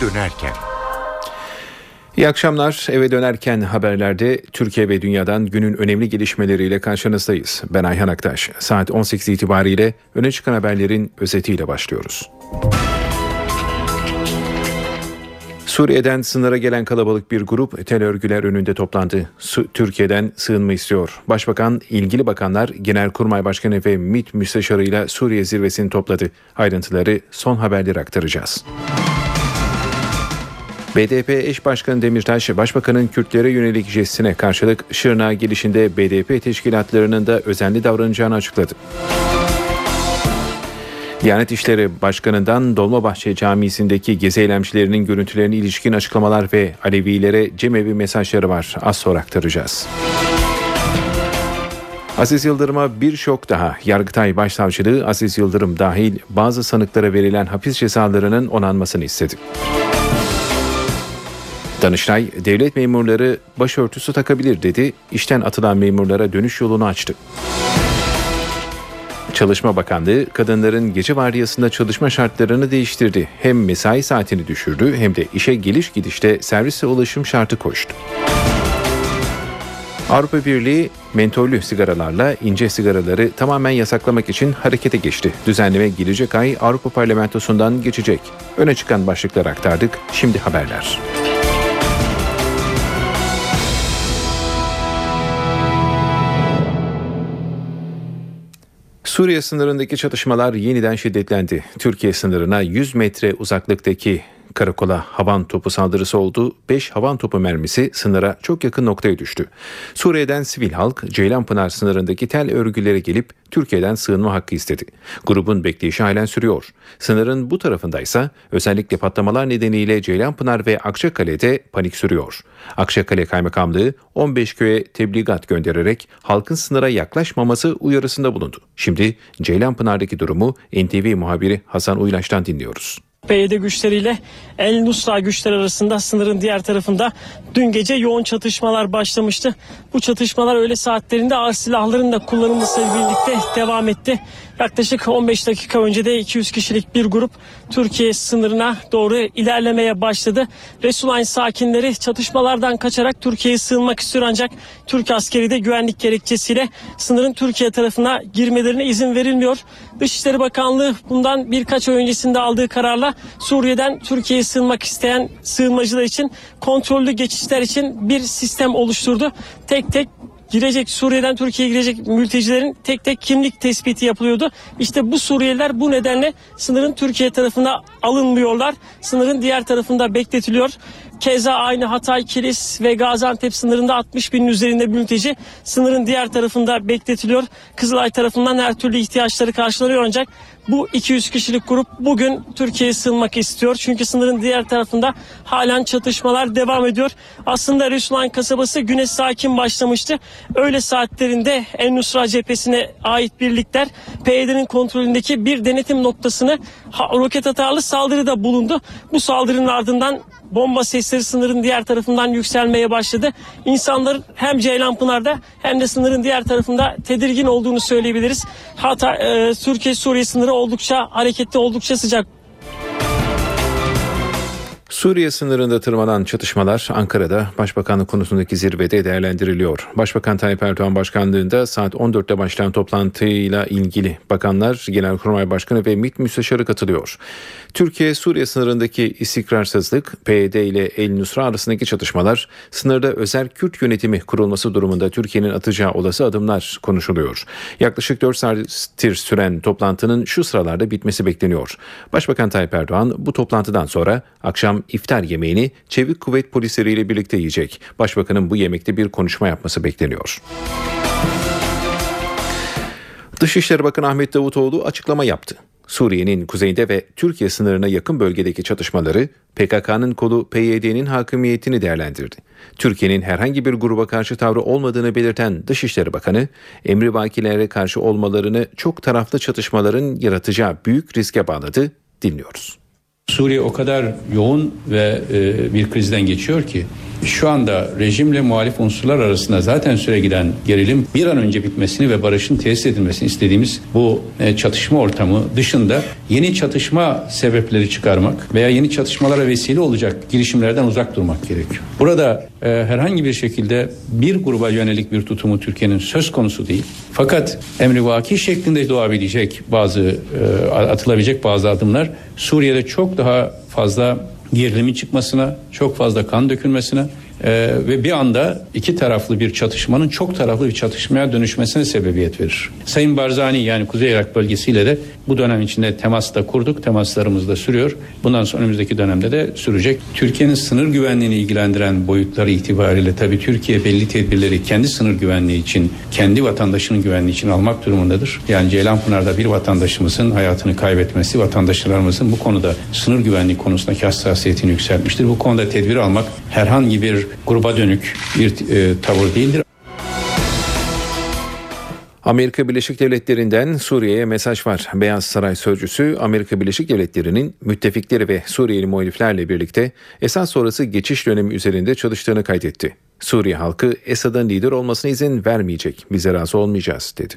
dönerken. İyi akşamlar. Eve dönerken haberlerde Türkiye ve dünyadan günün önemli gelişmeleriyle karşınızdayız. Ben Ayhan Aktaş. Saat 18 itibariyle öne çıkan haberlerin özetiyle başlıyoruz. Suriye'den sınıra gelen kalabalık bir grup tel örgüler önünde toplandı. Su- Türkiye'den sığınma istiyor. Başbakan, ilgili bakanlar, Genelkurmay Başkanı ve MİT müsteşarıyla Suriye zirvesini topladı. Ayrıntıları son haberleri aktaracağız. BDP eş başkanı Demirtaş, başbakanın Kürtlere yönelik jestine karşılık Şırnağa gelişinde BDP teşkilatlarının da özenli davranacağını açıkladı. Diyanet İşleri Başkanı'ndan Dolmabahçe Camisi'ndeki gezi eylemcilerinin görüntülerine ilişkin açıklamalar ve Alevilere cemevi mesajları var. Az sonra aktaracağız. Aziz Yıldırım'a bir şok daha. Yargıtay Başsavcılığı Aziz Yıldırım dahil bazı sanıklara verilen hapis cezalarının onanmasını istedi. Danıştay, devlet memurları başörtüsü takabilir dedi. İşten atılan memurlara dönüş yolunu açtı. Çalışma Bakanlığı kadınların gece vardiyasında çalışma şartlarını değiştirdi. Hem mesai saatini düşürdü hem de işe geliş gidişte servise ulaşım şartı koştu. Avrupa Birliği mentollü sigaralarla ince sigaraları tamamen yasaklamak için harekete geçti. Düzenleme gelecek ay Avrupa Parlamentosu'ndan geçecek. Öne çıkan başlıklar aktardık. Şimdi haberler. Suriye sınırındaki çatışmalar yeniden şiddetlendi. Türkiye sınırına 100 metre uzaklıktaki karakola havan topu saldırısı oldu. 5 havan topu mermisi sınıra çok yakın noktaya düştü. Suriye'den sivil halk Ceylanpınar sınırındaki tel örgülere gelip Türkiye'den sığınma hakkı istedi. Grubun bekleyişi halen sürüyor. Sınırın bu tarafındaysa özellikle patlamalar nedeniyle Ceylanpınar ve Akçakale'de panik sürüyor. Akçakale Kaymakamlığı 15 köye tebligat göndererek halkın sınıra yaklaşmaması uyarısında bulundu. Şimdi Ceylanpınar'daki durumu NTV muhabiri Hasan Uylaş'tan dinliyoruz. PYD güçleriyle El Nusra güçleri arasında sınırın diğer tarafında dün gece yoğun çatışmalar başlamıştı. Bu çatışmalar öğle saatlerinde ağır silahların da kullanılmasıyla birlikte devam etti. Yaklaşık 15 dakika önce de 200 kişilik bir grup Türkiye sınırına doğru ilerlemeye başladı. Resulayn sakinleri çatışmalardan kaçarak Türkiye'ye sığınmak istiyor ancak Türk askeri de güvenlik gerekçesiyle sınırın Türkiye tarafına girmelerine izin verilmiyor. Dışişleri Bakanlığı bundan birkaç ay öncesinde aldığı kararla Suriye'den Türkiye'ye sığınmak isteyen sığınmacılar için kontrollü geçişler için bir sistem oluşturdu. Tek tek girecek Suriye'den Türkiye'ye girecek mültecilerin tek tek kimlik tespiti yapılıyordu. İşte bu Suriyeliler bu nedenle sınırın Türkiye tarafına alınmıyorlar. Sınırın diğer tarafında bekletiliyor. Keza aynı Hatay, Kilis ve Gaziantep sınırında 60 binin üzerinde mülteci sınırın diğer tarafında bekletiliyor. Kızılay tarafından her türlü ihtiyaçları karşılanıyor ancak bu 200 kişilik grup bugün Türkiye'ye sığınmak istiyor. Çünkü sınırın diğer tarafında halen çatışmalar devam ediyor. Aslında Resulayn kasabası güne sakin başlamıştı. Öğle saatlerinde En Nusra cephesine ait birlikler PYD'nin kontrolündeki bir denetim noktasını roket atarlı saldırıda bulundu. Bu saldırının ardından bomba sesleri sınırın diğer tarafından yükselmeye başladı. İnsanların hem Ceylanpınar'da hem de sınırın diğer tarafında tedirgin olduğunu söyleyebiliriz. Hatta e, Türkiye-Suriye sınırı oldukça hareketli, oldukça sıcak. Suriye sınırında tırmanan çatışmalar Ankara'da Başbakanlık konusundaki zirvede değerlendiriliyor. Başbakan Tayyip Erdoğan başkanlığında saat 14'te başlayan toplantıyla ilgili bakanlar, Genelkurmay Başkanı ve MİT Müsteşarı katılıyor. Türkiye-Suriye sınırındaki istikrarsızlık, PYD ile El Nusra arasındaki çatışmalar, sınırda özel Kürt yönetimi kurulması durumunda Türkiye'nin atacağı olası adımlar konuşuluyor. Yaklaşık 4 saattir süren toplantının şu sıralarda bitmesi bekleniyor. Başbakan Tayyip Erdoğan bu toplantıdan sonra akşam iftar yemeğini Çevik Kuvvet polisleriyle birlikte yiyecek. Başbakanın bu yemekte bir konuşma yapması bekleniyor. Dışişleri Bakanı Ahmet Davutoğlu açıklama yaptı. Suriye'nin kuzeyinde ve Türkiye sınırına yakın bölgedeki çatışmaları PKK'nın kolu PYD'nin hakimiyetini değerlendirdi. Türkiye'nin herhangi bir gruba karşı tavrı olmadığını belirten Dışişleri Bakanı, emri vakilere karşı olmalarını çok taraflı çatışmaların yaratacağı büyük riske bağladı. Dinliyoruz. Suriye o kadar yoğun ve e, bir krizden geçiyor ki Şu anda rejimle muhalif unsurlar arasında zaten süre giden gerilim bir an önce bitmesini ve barışın tesis edilmesini istediğimiz bu e, çatışma ortamı dışında yeni çatışma sebepleri çıkarmak veya yeni çatışmalara vesile olacak girişimlerden uzak durmak gerekiyor. Burada e, herhangi bir şekilde bir gruba yönelik bir tutumu Türkiye'nin söz konusu değil. Fakat emrivaki şeklinde doğabilecek bazı e, atılabilecek bazı adımlar Suriye'de çok daha fazla gerilimin çıkmasına, çok fazla kan dökülmesine e, ve bir anda iki taraflı bir çatışmanın çok taraflı bir çatışmaya dönüşmesine sebebiyet verir. Sayın Barzani yani Kuzey Irak bölgesiyle de bu dönem içinde temas da kurduk, temaslarımız da sürüyor. Bundan sonra önümüzdeki dönemde de sürecek. Türkiye'nin sınır güvenliğini ilgilendiren boyutları itibariyle tabii Türkiye belli tedbirleri kendi sınır güvenliği için, kendi vatandaşının güvenliği için almak durumundadır. Yani Ceylanpınar'da bir vatandaşımızın hayatını kaybetmesi, vatandaşlarımızın bu konuda sınır güvenliği konusundaki hassasiyetini yükseltmiştir. Bu konuda tedbir almak herhangi bir gruba dönük bir e, tavır değildir. Amerika Birleşik Devletleri'nden Suriye'ye mesaj var. Beyaz Saray sözcüsü Amerika Birleşik Devletleri'nin müttefikleri ve Suriyeli muhaliflerle birlikte Esad sonrası geçiş dönemi üzerinde çalıştığını kaydetti. Suriye halkı Esad'ın lider olmasına izin vermeyecek, bize razı olmayacağız dedi.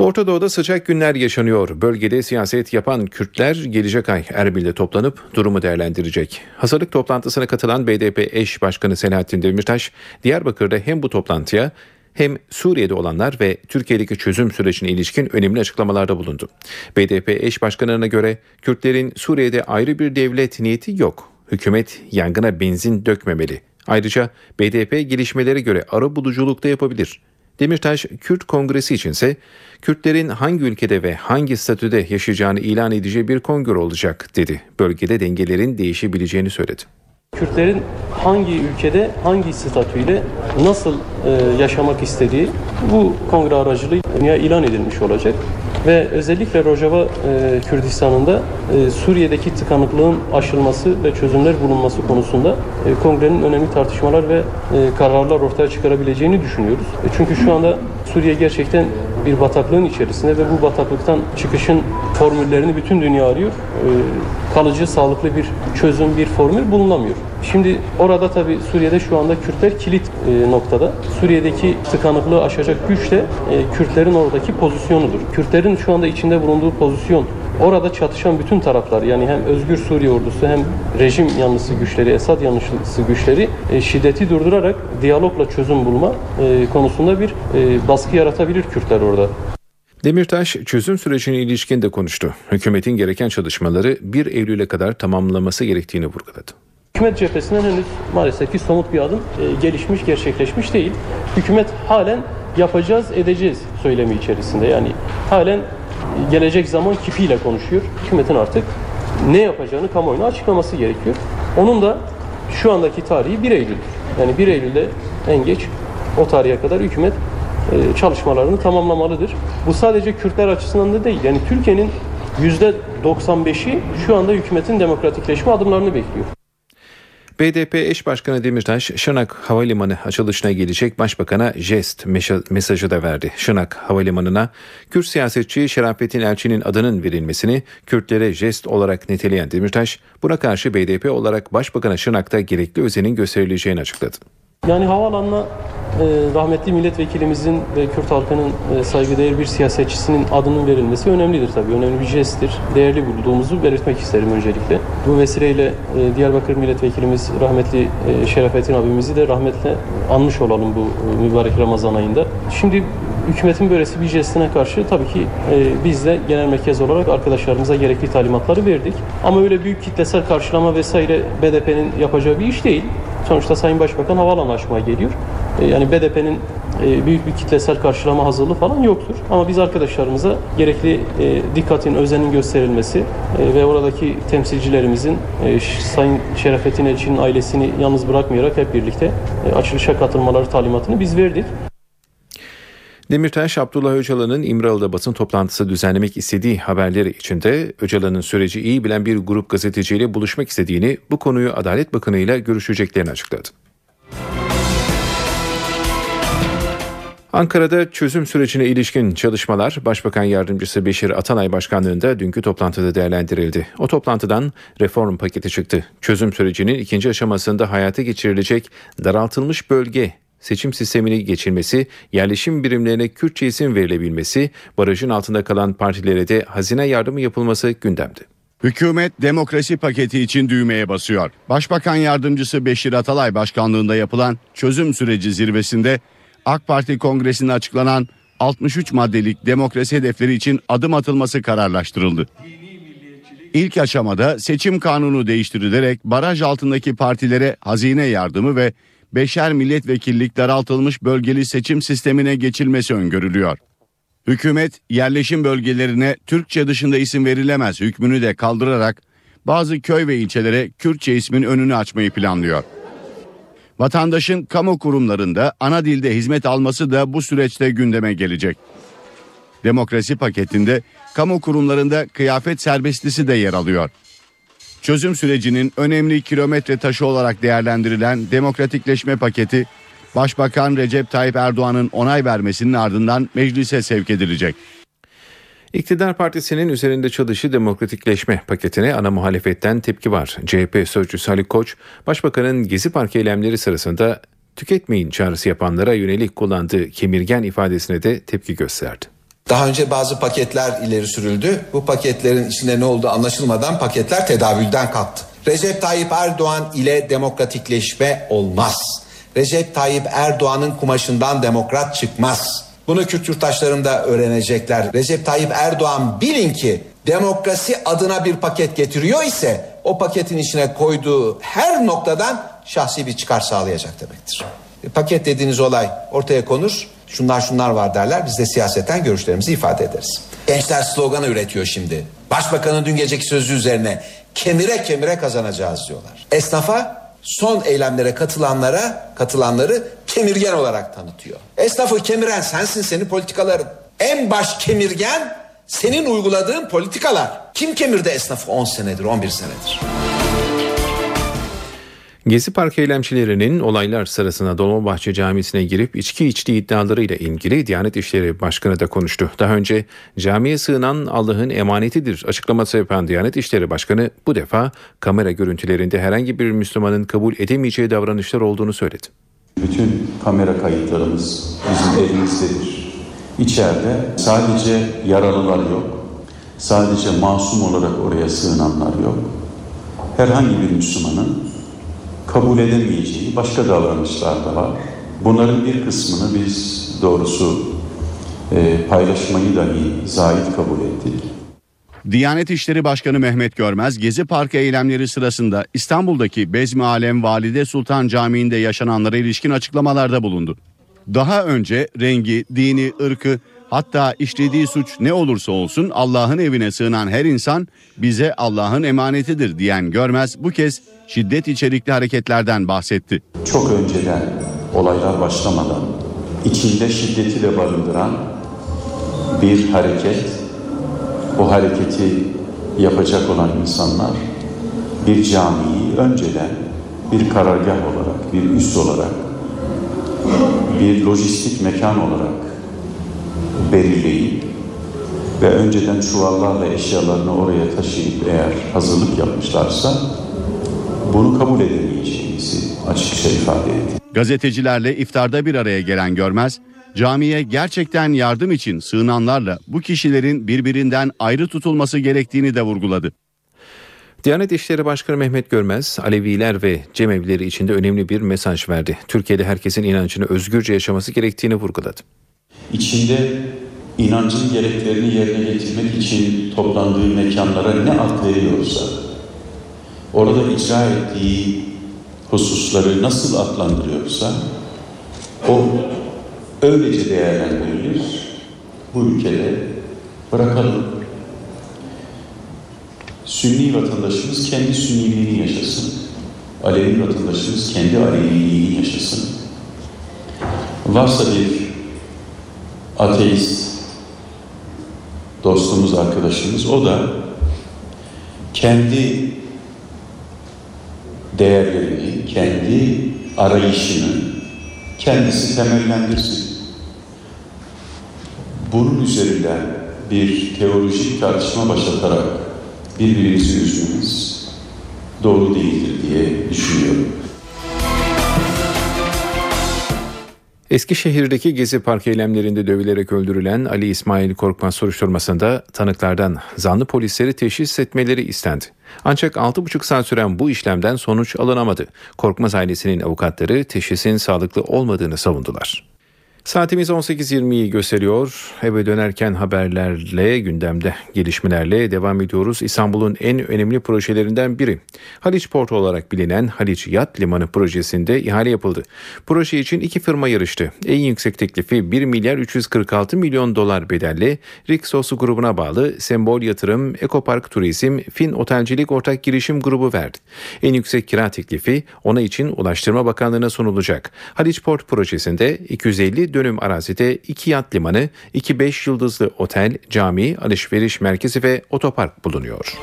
Orta Doğu'da sıcak günler yaşanıyor. Bölgede siyaset yapan Kürtler gelecek ay Erbil'de toplanıp durumu değerlendirecek. Hazırlık toplantısına katılan BDP eş başkanı Selahattin Demirtaş, Diyarbakır'da hem bu toplantıya hem Suriye'de olanlar ve Türkiye'deki çözüm sürecine ilişkin önemli açıklamalarda bulundu. BDP eş başkanına göre Kürtlerin Suriye'de ayrı bir devlet niyeti yok. Hükümet yangına benzin dökmemeli. Ayrıca BDP gelişmelere göre ara buluculuk da yapabilir. Demirtaş, Kürt Kongresi içinse Kürtlerin hangi ülkede ve hangi statüde yaşayacağını ilan edeceği bir kongre olacak dedi. Bölgede dengelerin değişebileceğini söyledi. Kürtlerin hangi ülkede, hangi statüyle nasıl e, yaşamak istediği bu kongre aracılığıyla ilan edilmiş olacak. Ve özellikle Rojava e, Kürdistan'ında e, Suriye'deki tıkanıklığın aşılması ve çözümler bulunması konusunda e, kongrenin önemli tartışmalar ve e, kararlar ortaya çıkarabileceğini düşünüyoruz. E, çünkü şu anda Suriye gerçekten bir bataklığın içerisinde ve bu bataklıktan çıkışın formüllerini bütün dünya arıyor. E, kalıcı, sağlıklı bir çözüm, bir formül bulunamıyor. Şimdi orada tabi Suriye'de şu anda Kürtler kilit e, noktada. Suriye'deki tıkanıklığı aşacak güç de e, Kürtlerin oradaki pozisyonudur. Kürtlerin şu anda içinde bulunduğu pozisyon orada çatışan bütün taraflar yani hem Özgür Suriye ordusu hem rejim yanlısı güçleri, Esad yanlısı güçleri e, şiddeti durdurarak diyalogla çözüm bulma e, konusunda bir e, baskı yaratabilir Kürtler orada. Demirtaş çözüm sürecine ilişkin de konuştu. Hükümetin gereken çalışmaları 1 Eylül'e kadar tamamlaması gerektiğini vurguladı. Hükümet cephesinden henüz maalesef ki somut bir adım e, gelişmiş, gerçekleşmiş değil. Hükümet halen yapacağız, edeceğiz söylemi içerisinde. Yani halen gelecek zaman kipiyle konuşuyor. Hükümetin artık ne yapacağını kamuoyuna açıklaması gerekiyor. Onun da şu andaki tarihi 1 Eylül. Yani 1 Eylül'de en geç o tarihe kadar hükümet e, çalışmalarını tamamlamalıdır. Bu sadece Kürtler açısından da değil. Yani Türkiye'nin %95'i şu anda hükümetin demokratikleşme adımlarını bekliyor. BDP eş başkanı Demirtaş, Şırnak Havalimanı açılışına gelecek başbakana jest mesajı da verdi. Şırnak Havalimanı'na Kürt siyasetçi Şerafettin Elçi'nin adının verilmesini Kürtlere jest olarak niteleyen Demirtaş, buna karşı BDP olarak başbakana Şırnak'ta gerekli özenin gösterileceğini açıkladı. Yani havaalanına e, rahmetli milletvekilimizin ve Kürt halkının e, saygıdeğer bir siyasetçisinin adının verilmesi önemlidir tabii. Önemli bir jesttir. Değerli bulduğumuzu belirtmek isterim öncelikle. Bu vesileyle e, Diyarbakır milletvekilimiz rahmetli Şerafettin abimizi de rahmetle anmış olalım bu mübarek Ramazan ayında. Şimdi hükümetin böylesi bir jestine karşı tabii ki e, biz de genel merkez olarak arkadaşlarımıza gerekli talimatları verdik. Ama öyle büyük kitlesel karşılama vesaire BDP'nin yapacağı bir iş değil. Sonuçta Sayın Başbakan havaalanı açmaya geliyor. E, yani BDP'nin e, büyük bir kitlesel karşılama hazırlığı falan yoktur. Ama biz arkadaşlarımıza gerekli e, dikkatin, özenin gösterilmesi ve oradaki temsilcilerimizin Sayın Şerefettin Elçi'nin ailesini yalnız bırakmayarak hep birlikte açılışa katılmaları talimatını biz verdik. Demirtaş, Abdullah Öcalan'ın İmralı'da basın toplantısı düzenlemek istediği haberleri içinde Öcalan'ın süreci iyi bilen bir grup gazeteciyle buluşmak istediğini, bu konuyu Adalet Bakanı ile görüşeceklerini açıkladı. Ankara'da çözüm sürecine ilişkin çalışmalar Başbakan Yardımcısı Beşir Atalay Başkanlığında dünkü toplantıda değerlendirildi. O toplantıdan reform paketi çıktı. Çözüm sürecinin ikinci aşamasında hayata geçirilecek daraltılmış bölge seçim sistemini geçilmesi, yerleşim birimlerine Kürtçe isim verilebilmesi, barajın altında kalan partilere de hazine yardımı yapılması gündemde. Hükümet demokrasi paketi için düğmeye basıyor. Başbakan yardımcısı Beşir Atalay başkanlığında yapılan çözüm süreci zirvesinde AK Parti kongresinde açıklanan 63 maddelik demokrasi hedefleri için adım atılması kararlaştırıldı. İlk aşamada seçim kanunu değiştirilerek baraj altındaki partilere hazine yardımı ve beşer milletvekillik daraltılmış bölgeli seçim sistemine geçilmesi öngörülüyor. Hükümet yerleşim bölgelerine Türkçe dışında isim verilemez hükmünü de kaldırarak bazı köy ve ilçelere Kürtçe ismin önünü açmayı planlıyor. Vatandaşın kamu kurumlarında ana dilde hizmet alması da bu süreçte gündeme gelecek. Demokrasi paketinde kamu kurumlarında kıyafet serbestlisi de yer alıyor. Çözüm sürecinin önemli kilometre taşı olarak değerlendirilen demokratikleşme paketi Başbakan Recep Tayyip Erdoğan'ın onay vermesinin ardından meclise sevk edilecek. İktidar Partisi'nin üzerinde çalışı demokratikleşme paketine ana muhalefetten tepki var. CHP sözcüsü Ali Koç, Başbakanın Gezi Parkı eylemleri sırasında tüketmeyin çağrısı yapanlara yönelik kullandığı kemirgen ifadesine de tepki gösterdi. Daha önce bazı paketler ileri sürüldü. Bu paketlerin içinde ne olduğu anlaşılmadan paketler tedavülden kalktı. Recep Tayyip Erdoğan ile demokratikleşme olmaz. Recep Tayyip Erdoğan'ın kumaşından demokrat çıkmaz. Bunu Kürt yurttaşlarım da öğrenecekler. Recep Tayyip Erdoğan bilin ki demokrasi adına bir paket getiriyor ise o paketin içine koyduğu her noktadan şahsi bir çıkar sağlayacak demektir. E, paket dediğiniz olay ortaya konur. Şunlar şunlar var derler. Biz de siyaseten görüşlerimizi ifade ederiz. Gençler sloganı üretiyor şimdi. Başbakanın dün geceki sözü üzerine kemire kemire kazanacağız diyorlar. Esnafa son eylemlere katılanlara katılanları kemirgen olarak tanıtıyor. Esnafı kemiren sensin senin politikaların. En baş kemirgen senin uyguladığın politikalar. Kim kemirdi esnafı 10 senedir 11 senedir. Gezi Park eylemcilerinin olaylar sırasında Dolmabahçe Camisi'ne girip içki içtiği iddialarıyla ilgili Diyanet İşleri Başkanı da konuştu. Daha önce camiye sığınan Allah'ın emanetidir açıklaması yapan Diyanet İşleri Başkanı bu defa kamera görüntülerinde herhangi bir Müslümanın kabul edemeyeceği davranışlar olduğunu söyledi. Bütün kamera kayıtlarımız bizim elimizdedir. İçeride sadece yaralılar yok, sadece masum olarak oraya sığınanlar yok. Herhangi bir Müslümanın kabul edemeyeceği başka davranışlar da var. Bunların bir kısmını biz doğrusu e, paylaşmayı dahi zahit kabul ettik. Diyanet İşleri Başkanı Mehmet Görmez Gezi Parkı eylemleri sırasında İstanbul'daki Bezmi Alem Valide Sultan Camii'nde yaşananlara ilişkin açıklamalarda bulundu. Daha önce rengi, dini, ırkı hatta işlediği suç ne olursa olsun Allah'ın evine sığınan her insan bize Allah'ın emanetidir diyen Görmez bu kez şiddet içerikli hareketlerden bahsetti. Çok önceden olaylar başlamadan içinde şiddeti de barındıran bir hareket, bu hareketi yapacak olan insanlar bir camiyi önceden bir karargah olarak, bir üs olarak, bir lojistik mekan olarak belirleyip ve önceden çuvallarla eşyalarını oraya taşıyıp eğer hazırlık yapmışlarsa bunu kabul edemeyeceğimizi açıkça ifade etti. Gazetecilerle iftarda bir araya gelen Görmez, camiye gerçekten yardım için sığınanlarla bu kişilerin birbirinden ayrı tutulması gerektiğini de vurguladı. Diyanet İşleri Başkanı Mehmet Görmez, Aleviler ve Cemevleri içinde önemli bir mesaj verdi. Türkiye'de herkesin inancını özgürce yaşaması gerektiğini vurguladı. İçinde inancın gereklerini yerine getirmek için toplandığı mekanlara ne ad veriyorsa, orada icra ettiği hususları nasıl adlandırıyorsa, o öylece değerlendirilir, bu ülkede bırakalım. Sünni vatandaşımız kendi sünniliğini yaşasın, Alevi vatandaşımız kendi Aleviliğini yaşasın. Varsa bir ateist dostumuz, arkadaşımız o da kendi değerlerini, kendi arayışını kendisi temellendirsin. bunun üzerinden bir teolojik tartışma başlatarak birbirimizi üzmemiz doğru değildir diye düşünüyorum. Eskişehir'deki Gezi Park eylemlerinde dövülerek öldürülen Ali İsmail Korkmaz soruşturmasında tanıklardan zanlı polisleri teşhis etmeleri istendi. Ancak 6,5 saat süren bu işlemden sonuç alınamadı. Korkmaz ailesinin avukatları teşhisin sağlıklı olmadığını savundular. Saatimiz 18.20'yi gösteriyor. Eve dönerken haberlerle, gündemde gelişmelerle devam ediyoruz. İstanbul'un en önemli projelerinden biri. Haliç Portu olarak bilinen Haliç Yat Limanı projesinde ihale yapıldı. Proje için iki firma yarıştı. En yüksek teklifi 1 milyar 346 milyon dolar bedelli Rixos grubuna bağlı Sembol Yatırım, Ekopark Turizm, Fin Otelcilik Ortak Girişim Grubu verdi. En yüksek kira teklifi ona için Ulaştırma Bakanlığı'na sunulacak. Haliç Port projesinde 250 dönüm arazide iki yat limanı, iki 5 yıldızlı otel, cami, alışveriş merkezi ve otopark bulunuyor.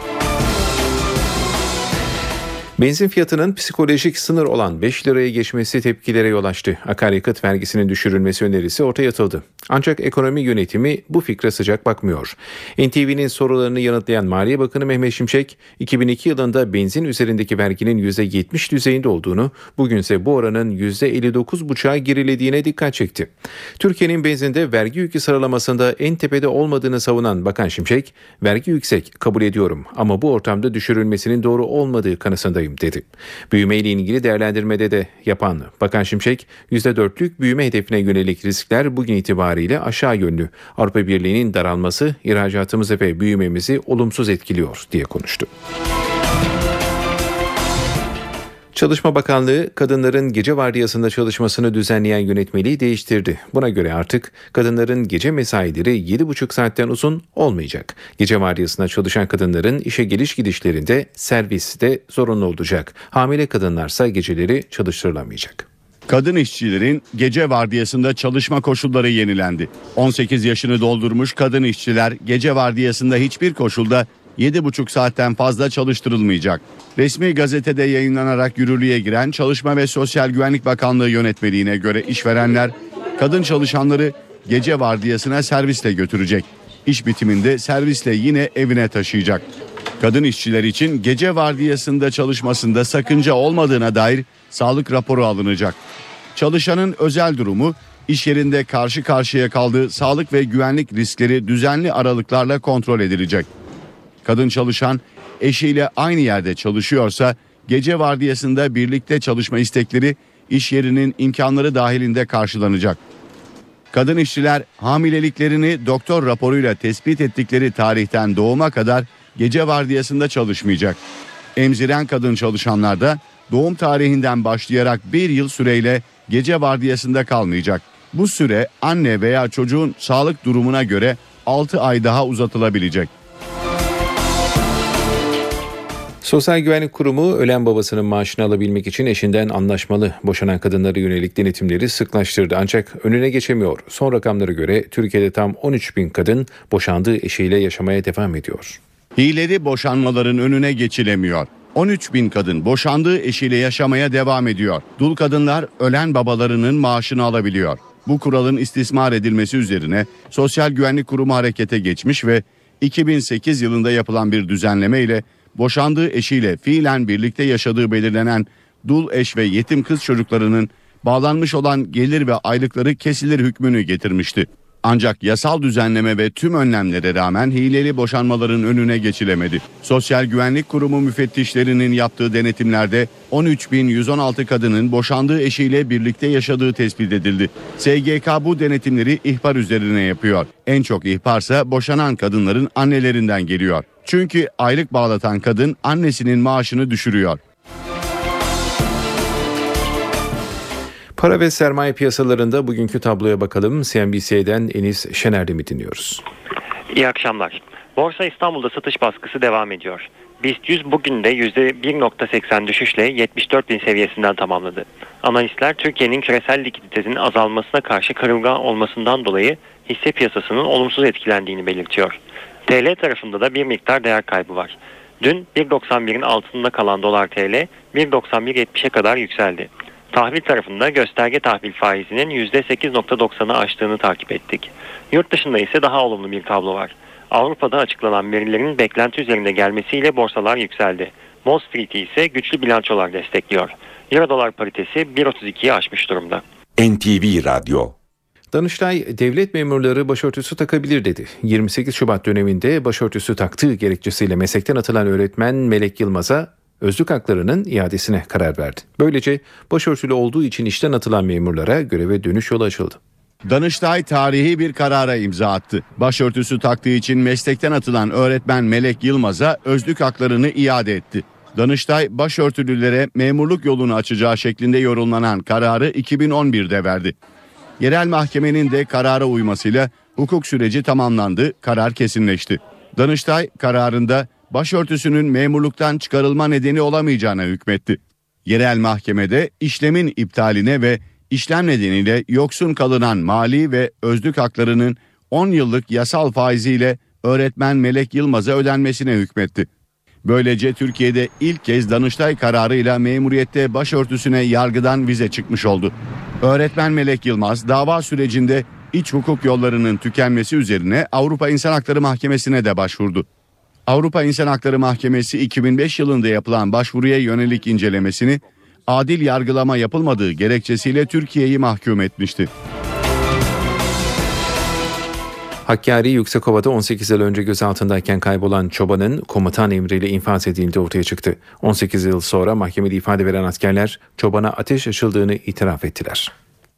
Benzin fiyatının psikolojik sınır olan 5 liraya geçmesi tepkilere yol açtı. Akaryakıt vergisinin düşürülmesi önerisi ortaya atıldı. Ancak ekonomi yönetimi bu fikre sıcak bakmıyor. NTV'nin sorularını yanıtlayan Maliye Bakanı Mehmet Şimşek, 2002 yılında benzin üzerindeki verginin %70 düzeyinde olduğunu, bugünse bu oranın %59,5'a gerilediğine dikkat çekti. Türkiye'nin benzinde vergi yükü sıralamasında en tepede olmadığını savunan Bakan Şimşek, vergi yüksek kabul ediyorum ama bu ortamda düşürülmesinin doğru olmadığı kanısındayım dedi. Büyüme ile ilgili değerlendirmede de yapan Bakan Şimşek, %4'lük büyüme hedefine yönelik riskler bugün itibariyle aşağı yönlü. Avrupa Birliği'nin daralması ihracatımızı ve büyümemizi olumsuz etkiliyor diye konuştu. Çalışma Bakanlığı kadınların gece vardiyasında çalışmasını düzenleyen yönetmeliği değiştirdi. Buna göre artık kadınların gece mesaileri 7,5 saatten uzun olmayacak. Gece vardiyasında çalışan kadınların işe geliş gidişlerinde servis de zorunlu olacak. Hamile kadınlarsa geceleri çalıştırılamayacak. Kadın işçilerin gece vardiyasında çalışma koşulları yenilendi. 18 yaşını doldurmuş kadın işçiler gece vardiyasında hiçbir koşulda 7,5 saatten fazla çalıştırılmayacak. Resmi gazetede yayınlanarak yürürlüğe giren Çalışma ve Sosyal Güvenlik Bakanlığı yönetmeliğine göre işverenler kadın çalışanları gece vardiyasına servisle götürecek. İş bitiminde servisle yine evine taşıyacak. Kadın işçiler için gece vardiyasında çalışmasında sakınca olmadığına dair sağlık raporu alınacak. Çalışanın özel durumu, iş yerinde karşı karşıya kaldığı sağlık ve güvenlik riskleri düzenli aralıklarla kontrol edilecek. Kadın çalışan eşiyle aynı yerde çalışıyorsa gece vardiyasında birlikte çalışma istekleri iş yerinin imkanları dahilinde karşılanacak. Kadın işçiler hamileliklerini doktor raporuyla tespit ettikleri tarihten doğuma kadar gece vardiyasında çalışmayacak. Emziren kadın çalışanlar da doğum tarihinden başlayarak bir yıl süreyle gece vardiyasında kalmayacak. Bu süre anne veya çocuğun sağlık durumuna göre 6 ay daha uzatılabilecek. Sosyal Güvenlik Kurumu ölen babasının maaşını alabilmek için eşinden anlaşmalı boşanan kadınlara yönelik denetimleri sıklaştırdı. Ancak önüne geçemiyor. Son rakamlara göre Türkiye'de tam 13 bin kadın boşandığı eşiyle yaşamaya devam ediyor. Hileli boşanmaların önüne geçilemiyor. 13 bin kadın boşandığı eşiyle yaşamaya devam ediyor. Dul kadınlar ölen babalarının maaşını alabiliyor. Bu kuralın istismar edilmesi üzerine Sosyal Güvenlik Kurumu harekete geçmiş ve 2008 yılında yapılan bir düzenleme ile boşandığı eşiyle fiilen birlikte yaşadığı belirlenen dul eş ve yetim kız çocuklarının bağlanmış olan gelir ve aylıkları kesilir hükmünü getirmişti. Ancak yasal düzenleme ve tüm önlemlere rağmen hileli boşanmaların önüne geçilemedi. Sosyal Güvenlik Kurumu müfettişlerinin yaptığı denetimlerde 13.116 kadının boşandığı eşiyle birlikte yaşadığı tespit edildi. SGK bu denetimleri ihbar üzerine yapıyor. En çok ihbarsa boşanan kadınların annelerinden geliyor. Çünkü aylık bağlatan kadın annesinin maaşını düşürüyor. Para ve sermaye piyasalarında bugünkü tabloya bakalım. CNBC'den Enis Şener'de mi dinliyoruz? İyi akşamlar. Borsa İstanbul'da satış baskısı devam ediyor. BIST 100 bugün de %1.80 düşüşle 74 bin seviyesinden tamamladı. Analistler Türkiye'nin küresel likiditesinin azalmasına karşı kırılgan olmasından dolayı hisse piyasasının olumsuz etkilendiğini belirtiyor. TL tarafında da bir miktar değer kaybı var. Dün 1.91'in altında kalan dolar TL 1.91.70'e kadar yükseldi. Tahvil tarafında gösterge tahvil faizinin %8.90'ı aştığını takip ettik. Yurt dışında ise daha olumlu bir tablo var. Avrupa'da açıklanan verilerin beklenti üzerinde gelmesiyle borsalar yükseldi. Wall Street'i ise güçlü bilançolar destekliyor. Euro dolar paritesi 1.32'yi aşmış durumda. NTV Radyo Danıştay devlet memurları başörtüsü takabilir dedi. 28 Şubat döneminde başörtüsü taktığı gerekçesiyle meslekten atılan öğretmen Melek Yılmaz'a özlük haklarının iadesine karar verdi. Böylece başörtülü olduğu için işten atılan memurlara göreve dönüş yolu açıldı. Danıştay tarihi bir karara imza attı. Başörtüsü taktığı için meslekten atılan öğretmen Melek Yılmaz'a özlük haklarını iade etti. Danıştay başörtülülere memurluk yolunu açacağı şeklinde yorumlanan kararı 2011'de verdi. Yerel mahkemenin de karara uymasıyla hukuk süreci tamamlandı, karar kesinleşti. Danıştay kararında başörtüsünün memurluktan çıkarılma nedeni olamayacağına hükmetti. Yerel mahkemede işlemin iptaline ve işlem nedeniyle yoksun kalınan mali ve özlük haklarının 10 yıllık yasal faiziyle öğretmen Melek Yılmaz'a ödenmesine hükmetti. Böylece Türkiye'de ilk kez Danıştay kararıyla memuriyette başörtüsüne yargıdan vize çıkmış oldu. Öğretmen Melek Yılmaz dava sürecinde iç hukuk yollarının tükenmesi üzerine Avrupa İnsan Hakları Mahkemesi'ne de başvurdu. Avrupa İnsan Hakları Mahkemesi 2005 yılında yapılan başvuruya yönelik incelemesini adil yargılama yapılmadığı gerekçesiyle Türkiye'yi mahkum etmişti. Hakkari Yüksekova'da 18 yıl önce gözaltındayken kaybolan çobanın komutan emriyle infaz edildiği ortaya çıktı. 18 yıl sonra mahkemede ifade veren askerler çobana ateş açıldığını itiraf ettiler.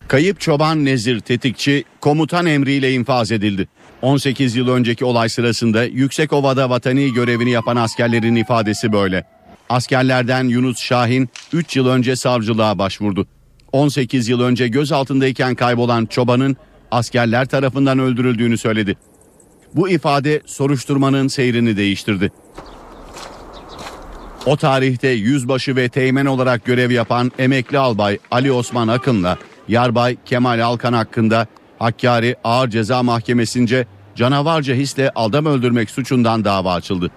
Kayıp çoban Nezir Tetikçi komutan emriyle infaz edildi. 18 yıl önceki olay sırasında Yüksekova'da vatani görevini yapan askerlerin ifadesi böyle. Askerlerden Yunus Şahin 3 yıl önce savcılığa başvurdu. 18 yıl önce gözaltındayken kaybolan çobanın askerler tarafından öldürüldüğünü söyledi. Bu ifade soruşturmanın seyrini değiştirdi. O tarihte yüzbaşı ve teğmen olarak görev yapan emekli albay Ali Osman Akın'la yarbay Kemal Alkan hakkında Hakkari Ağır Ceza Mahkemesi'nce canavarca hisle adam öldürmek suçundan dava açıldı.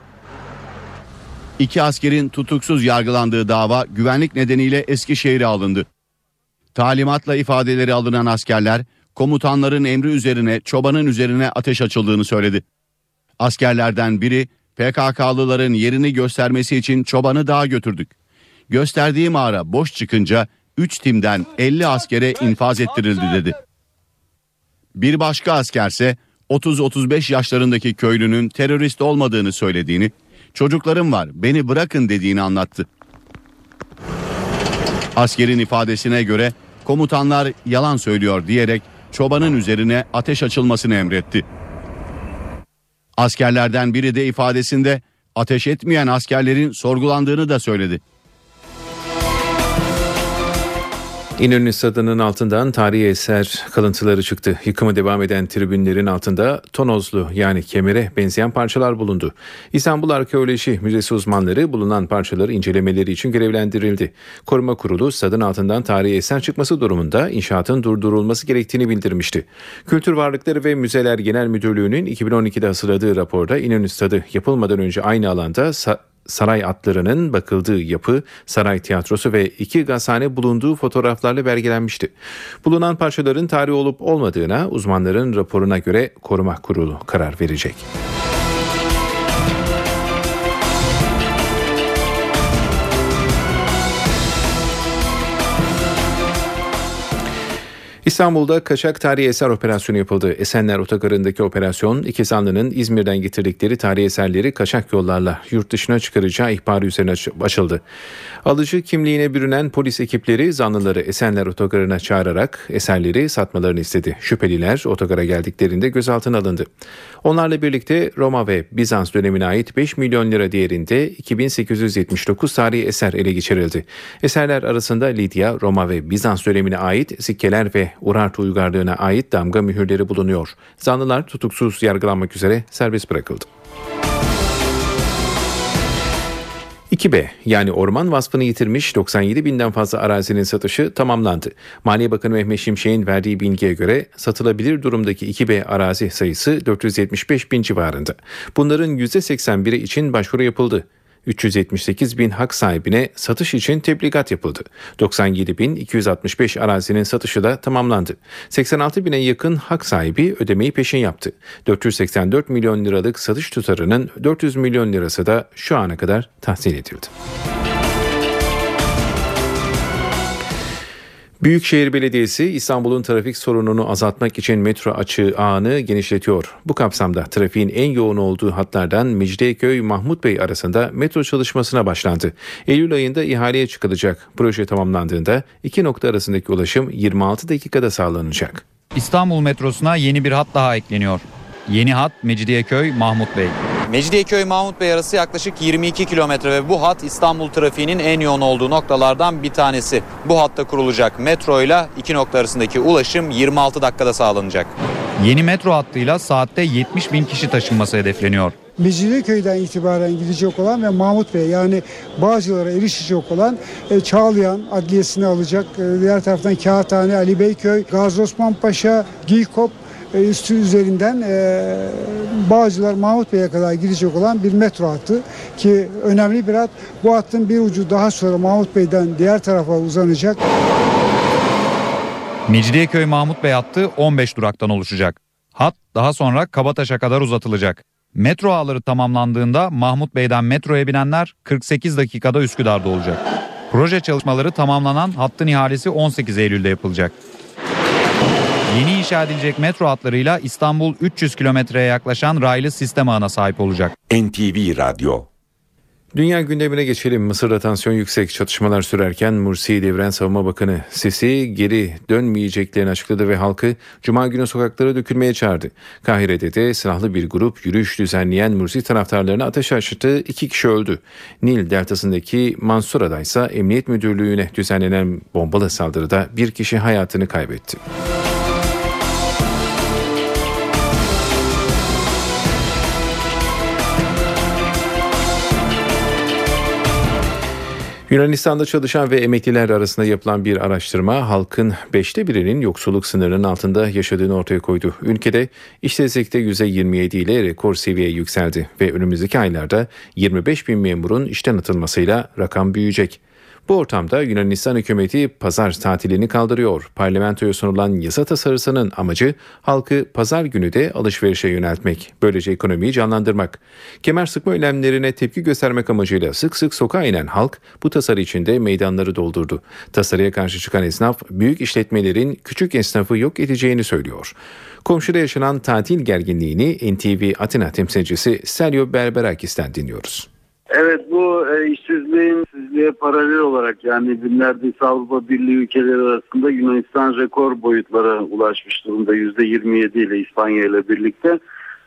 İki askerin tutuksuz yargılandığı dava güvenlik nedeniyle Eskişehir'e alındı. Talimatla ifadeleri alınan askerler komutanların emri üzerine çobanın üzerine ateş açıldığını söyledi. Askerlerden biri PKK'lıların yerini göstermesi için çobanı dağa götürdük. Gösterdiği mağara boş çıkınca 3 timden 50 askere infaz ettirildi dedi. Bir başka askerse 30-35 yaşlarındaki köylünün terörist olmadığını söylediğini, çocuklarım var beni bırakın dediğini anlattı. Askerin ifadesine göre komutanlar yalan söylüyor diyerek çobanın üzerine ateş açılmasını emretti. Askerlerden biri de ifadesinde ateş etmeyen askerlerin sorgulandığını da söyledi. İnönü Stadı'nın altından tarihi eser kalıntıları çıktı. Yıkımı devam eden tribünlerin altında tonozlu yani kemere benzeyen parçalar bulundu. İstanbul Arkeoloji Müzesi uzmanları bulunan parçaları incelemeleri için görevlendirildi. Koruma Kurulu stadın altından tarihi eser çıkması durumunda inşaatın durdurulması gerektiğini bildirmişti. Kültür Varlıkları ve Müzeler Genel Müdürlüğü'nün 2012'de hazırladığı raporda İnönü Stadı yapılmadan önce aynı alanda saray atlarının bakıldığı yapı, saray tiyatrosu ve iki gazhane bulunduğu fotoğraflarla belgelenmişti. Bulunan parçaların tarihi olup olmadığına uzmanların raporuna göre koruma kurulu karar verecek. İstanbul'da kaçak tarihi eser operasyonu yapıldı. Esenler Otogarı'ndaki operasyon iki zanlının İzmir'den getirdikleri tarihi eserleri kaçak yollarla yurt dışına çıkaracağı ihbarı üzerine açıldı. Alıcı kimliğine bürünen polis ekipleri zanlıları Esenler Otogarı'na çağırarak eserleri satmalarını istedi. Şüpheliler otogara geldiklerinde gözaltına alındı. Onlarla birlikte Roma ve Bizans dönemine ait 5 milyon lira değerinde 2879 tarihi eser ele geçirildi. Eserler arasında Lidya, Roma ve Bizans dönemine ait sikkeler ve Urartu uygarlığına ait damga mühürleri bulunuyor. Zanlılar tutuksuz yargılanmak üzere serbest bırakıldı. 2B yani orman vasfını yitirmiş 97 binden fazla arazinin satışı tamamlandı. Maliye Bakanı Mehmet Şimşek'in verdiği bilgiye göre satılabilir durumdaki 2B arazi sayısı 475 bin civarında. Bunların %81'i için başvuru yapıldı. 378 bin hak sahibine satış için tebligat yapıldı. 97 bin 265 arazinin satışı da tamamlandı. 86 bine yakın hak sahibi ödemeyi peşin yaptı. 484 milyon liralık satış tutarının 400 milyon lirası da şu ana kadar tahsil edildi. Büyükşehir Belediyesi İstanbul'un trafik sorununu azaltmak için metro açığı ağını genişletiyor. Bu kapsamda trafiğin en yoğun olduğu hatlardan Mecidiyeköy Mahmut Bey arasında metro çalışmasına başlandı. Eylül ayında ihaleye çıkılacak. Proje tamamlandığında iki nokta arasındaki ulaşım 26 dakikada sağlanacak. İstanbul metrosuna yeni bir hat daha ekleniyor. Yeni hat Mecidiyeköy Mahmut Bey. Mecidiyeköy Mahmut Bey arası yaklaşık 22 kilometre ve bu hat İstanbul trafiğinin en yoğun olduğu noktalardan bir tanesi. Bu hatta kurulacak metro ile iki nokta arasındaki ulaşım 26 dakikada sağlanacak. Yeni metro hattıyla saatte 70 bin kişi taşınması hedefleniyor. Mecidiyeköy'den itibaren gidecek olan ve Mahmut Bey yani Bağcılar'a erişecek olan e, Çağlayan Adliyesi'ni alacak. E, diğer taraftan Kağıthane, Ali Beyköy, Gazi Osman Paşa, Giykop üstü üzerinden e, Bağcılar Mahmut Bey'e kadar gidecek olan bir metro hattı ki önemli bir hat. Bu hattın bir ucu daha sonra Mahmut Bey'den diğer tarafa uzanacak. Mecidiyeköy Mahmut Bey hattı 15 duraktan oluşacak. Hat daha sonra Kabataş'a kadar uzatılacak. Metro ağları tamamlandığında Mahmut Bey'den metroya binenler 48 dakikada Üsküdar'da olacak. Proje çalışmaları tamamlanan hattın ihalesi 18 Eylül'de yapılacak. Yeni inşa edilecek metro hatlarıyla İstanbul 300 kilometreye yaklaşan raylı sistem ağına sahip olacak. NTV Radyo Dünya gündemine geçelim. Mısır'da tansiyon yüksek çatışmalar sürerken Mursi devren savunma bakanı Sisi geri dönmeyeceklerini açıkladı ve halkı Cuma günü sokaklara dökülmeye çağırdı. Kahire'de de silahlı bir grup yürüyüş düzenleyen Mursi taraftarlarına ateş açtı. iki kişi öldü. Nil deltasındaki Mansura'da ise emniyet müdürlüğüne düzenlenen bombalı saldırıda bir kişi hayatını kaybetti. Yunanistan'da çalışan ve emekliler arasında yapılan bir araştırma halkın beşte birinin yoksulluk sınırının altında yaşadığını ortaya koydu. Ülkede işsizlikte %27 ile rekor seviyeye yükseldi ve önümüzdeki aylarda 25 bin memurun işten atılmasıyla rakam büyüyecek. Bu ortamda Yunanistan hükümeti pazar tatilini kaldırıyor. Parlamentoya sunulan yasa tasarısının amacı halkı pazar günü de alışverişe yöneltmek. Böylece ekonomiyi canlandırmak. Kemer sıkma önlemlerine tepki göstermek amacıyla sık sık sokağa inen halk bu tasarı içinde meydanları doldurdu. Tasarıya karşı çıkan esnaf büyük işletmelerin küçük esnafı yok edeceğini söylüyor. Komşuda yaşanan tatil gerginliğini NTV Atina temsilcisi Sergio Berberakis'ten dinliyoruz. Evet bu e, işsizliğin işsizliğe paralel olarak yani neredeyse Avrupa Birliği ülkeleri arasında Yunanistan rekor boyutlara ulaşmış durumda %27 ile İspanya ile birlikte.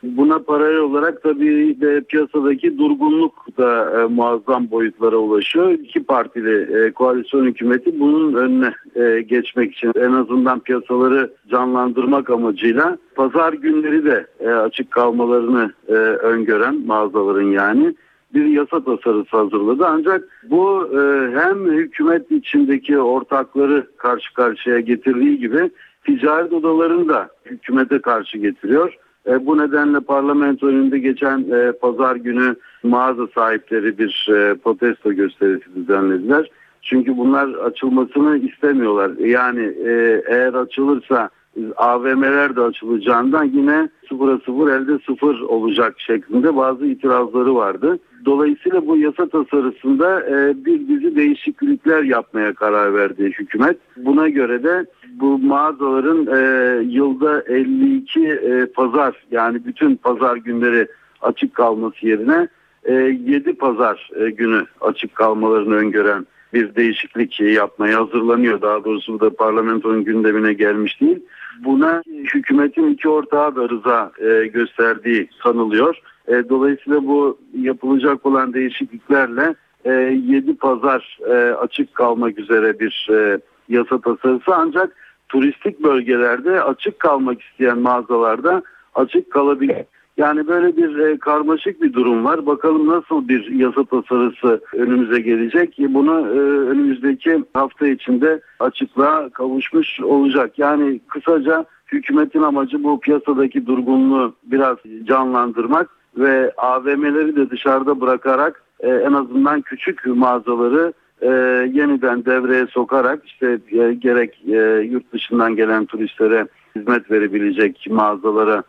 Buna paralel olarak tabii de piyasadaki durgunluk da e, muazzam boyutlara ulaşıyor. İki partili e, koalisyon hükümeti bunun önüne e, geçmek için en azından piyasaları canlandırmak amacıyla pazar günleri de e, açık kalmalarını e, öngören mağazaların yani bir yasa tasarısı hazırladı. Ancak bu e, hem hükümet içindeki ortakları karşı karşıya getirdiği gibi ticaret odalarını da hükümete karşı getiriyor. E, bu nedenle parlamento önünde geçen e, pazar günü mağaza sahipleri bir e, protesto gösterisi düzenlediler. Çünkü bunlar açılmasını istemiyorlar. Yani e, eğer açılırsa AVM'ler de açılacağından yine sıfıra sıfır elde sıfır olacak şeklinde bazı itirazları vardı. Dolayısıyla bu yasa tasarısında e, bir dizi değişiklikler yapmaya karar verdi hükümet. Buna göre de bu mağazaların e, yılda 52 e, pazar yani bütün pazar günleri açık kalması yerine e, 7 pazar e, günü açık kalmalarını öngören bir değişiklik yapmaya hazırlanıyor. Daha doğrusu bu da parlamentonun gündemine gelmiş değil. Buna hükümetin iki ortağı da rıza e, gösterdiği sanılıyor. E, dolayısıyla bu yapılacak olan değişikliklerle e, 7 pazar e, açık kalmak üzere bir e, yasa tasarısı ancak turistik bölgelerde açık kalmak isteyen mağazalarda açık kalabilir. Yani böyle bir e, karmaşık bir durum var. Bakalım nasıl bir yasa tasarısı önümüze gelecek. Bunu e, önümüzdeki hafta içinde açıklığa kavuşmuş olacak. Yani kısaca hükümetin amacı bu piyasadaki durgunluğu biraz canlandırmak ve AVM'leri de dışarıda bırakarak e, en azından küçük mağazaları e, yeniden devreye sokarak işte e, gerek e, yurt dışından gelen turistlere hizmet verebilecek mağazalara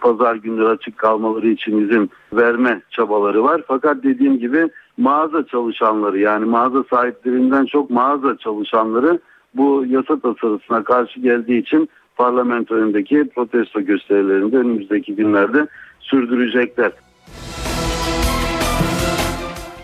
pazar günleri açık kalmaları için izin verme çabaları var. Fakat dediğim gibi mağaza çalışanları yani mağaza sahiplerinden çok mağaza çalışanları bu yasa tasarısına karşı geldiği için parlamento önündeki protesto gösterilerinde önümüzdeki günlerde sürdürecekler.